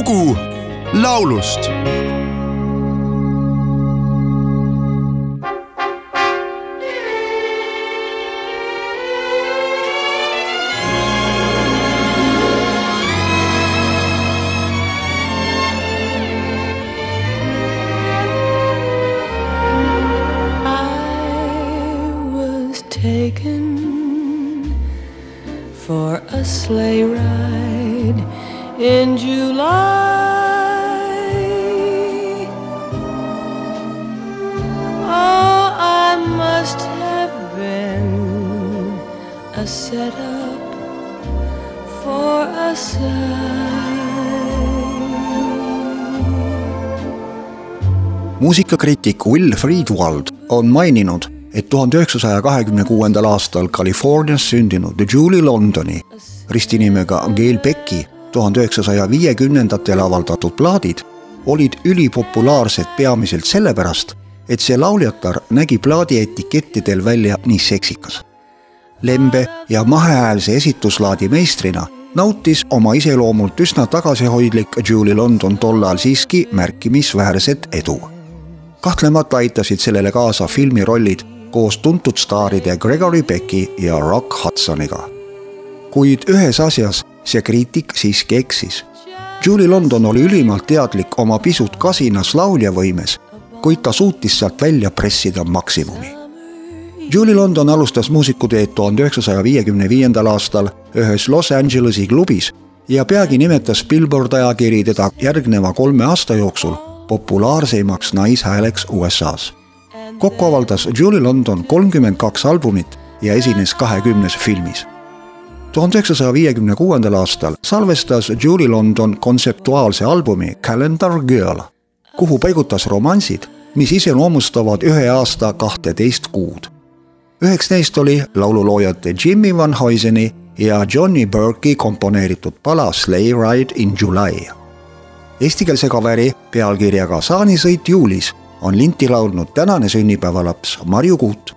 lugu laulust. Taken for a sleigh ride in July. Oh, I must have been a setup for a sigh. muusikakriitik Will Friedwald on maininud, et tuhande üheksasaja kahekümne kuuendal aastal Californias sündinud Julie Londoni ristinimega Gail Becki tuhande üheksasaja viiekümnendatel avaldatud plaadid olid ülipopulaarsed peamiselt sellepärast, et see lauljatar nägi plaadi etikettidel välja nii seksikas. lembe ja mahehäälse esituslaadi meistrina nautis oma iseloomult üsna tagasihoidlik Julie London tollal siiski märkimisväärset edu kahtlemata aitasid sellele kaasa filmirollid koos tuntud staaride Gregory Becki ja Rock Hudsoniga. Kuid ühes asjas see kriitik siiski eksis. Julie London oli ülimalt teadlik oma pisut kasinas lauljavõimes, kuid ta suutis sealt välja pressida maksimumi. Julie London alustas muusikuteed tuhande üheksasaja viiekümne viiendal aastal ühes Los Angelesi klubis ja peagi nimetas Billboard ajakiri teda järgneva kolme aasta jooksul populaarseimaks naishääleks USA-s. kokku avaldas Julie London kolmkümmend kaks albumit ja esines kahekümnes filmis. Tuhande üheksasaja viiekümne kuuendal aastal salvestas Julie London kontseptuaalse albumi Calendar Girl, kuhu paigutas romansid, mis iseloomustavad ühe aasta kahteteist kuud. üheks neist oli laululoojate Jimmy Van Huyseni ja Johnny Burke'i komponeeritud pala Sleigh Ride in July eestikeelse kaveri pealkirjaga Saanisõit juulis on linti laulnud tänane sünnipäevalaps Marju Kuut.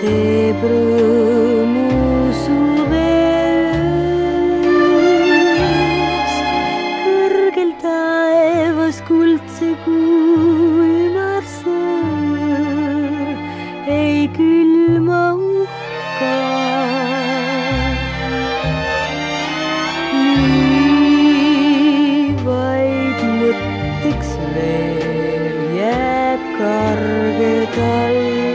teeb rõõmu suveöös. kõrgel taevas kuldse kuu ümar sõõr ei külma uhka nii vaid mõtteks veel jääb karge talve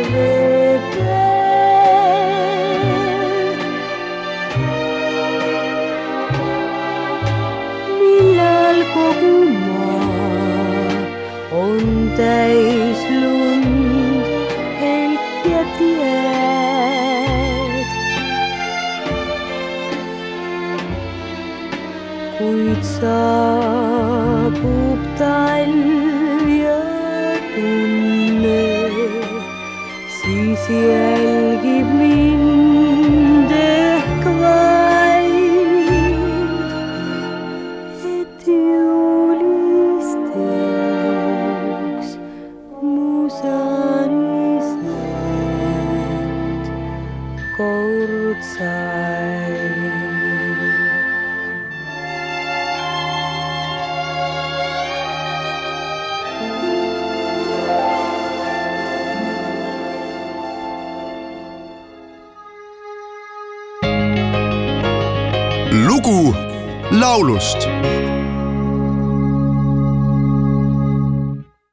kogu maa on täis lund, heitjat jääd. kuid saabub talv ja tunne, siis jälgib mind lugu laulust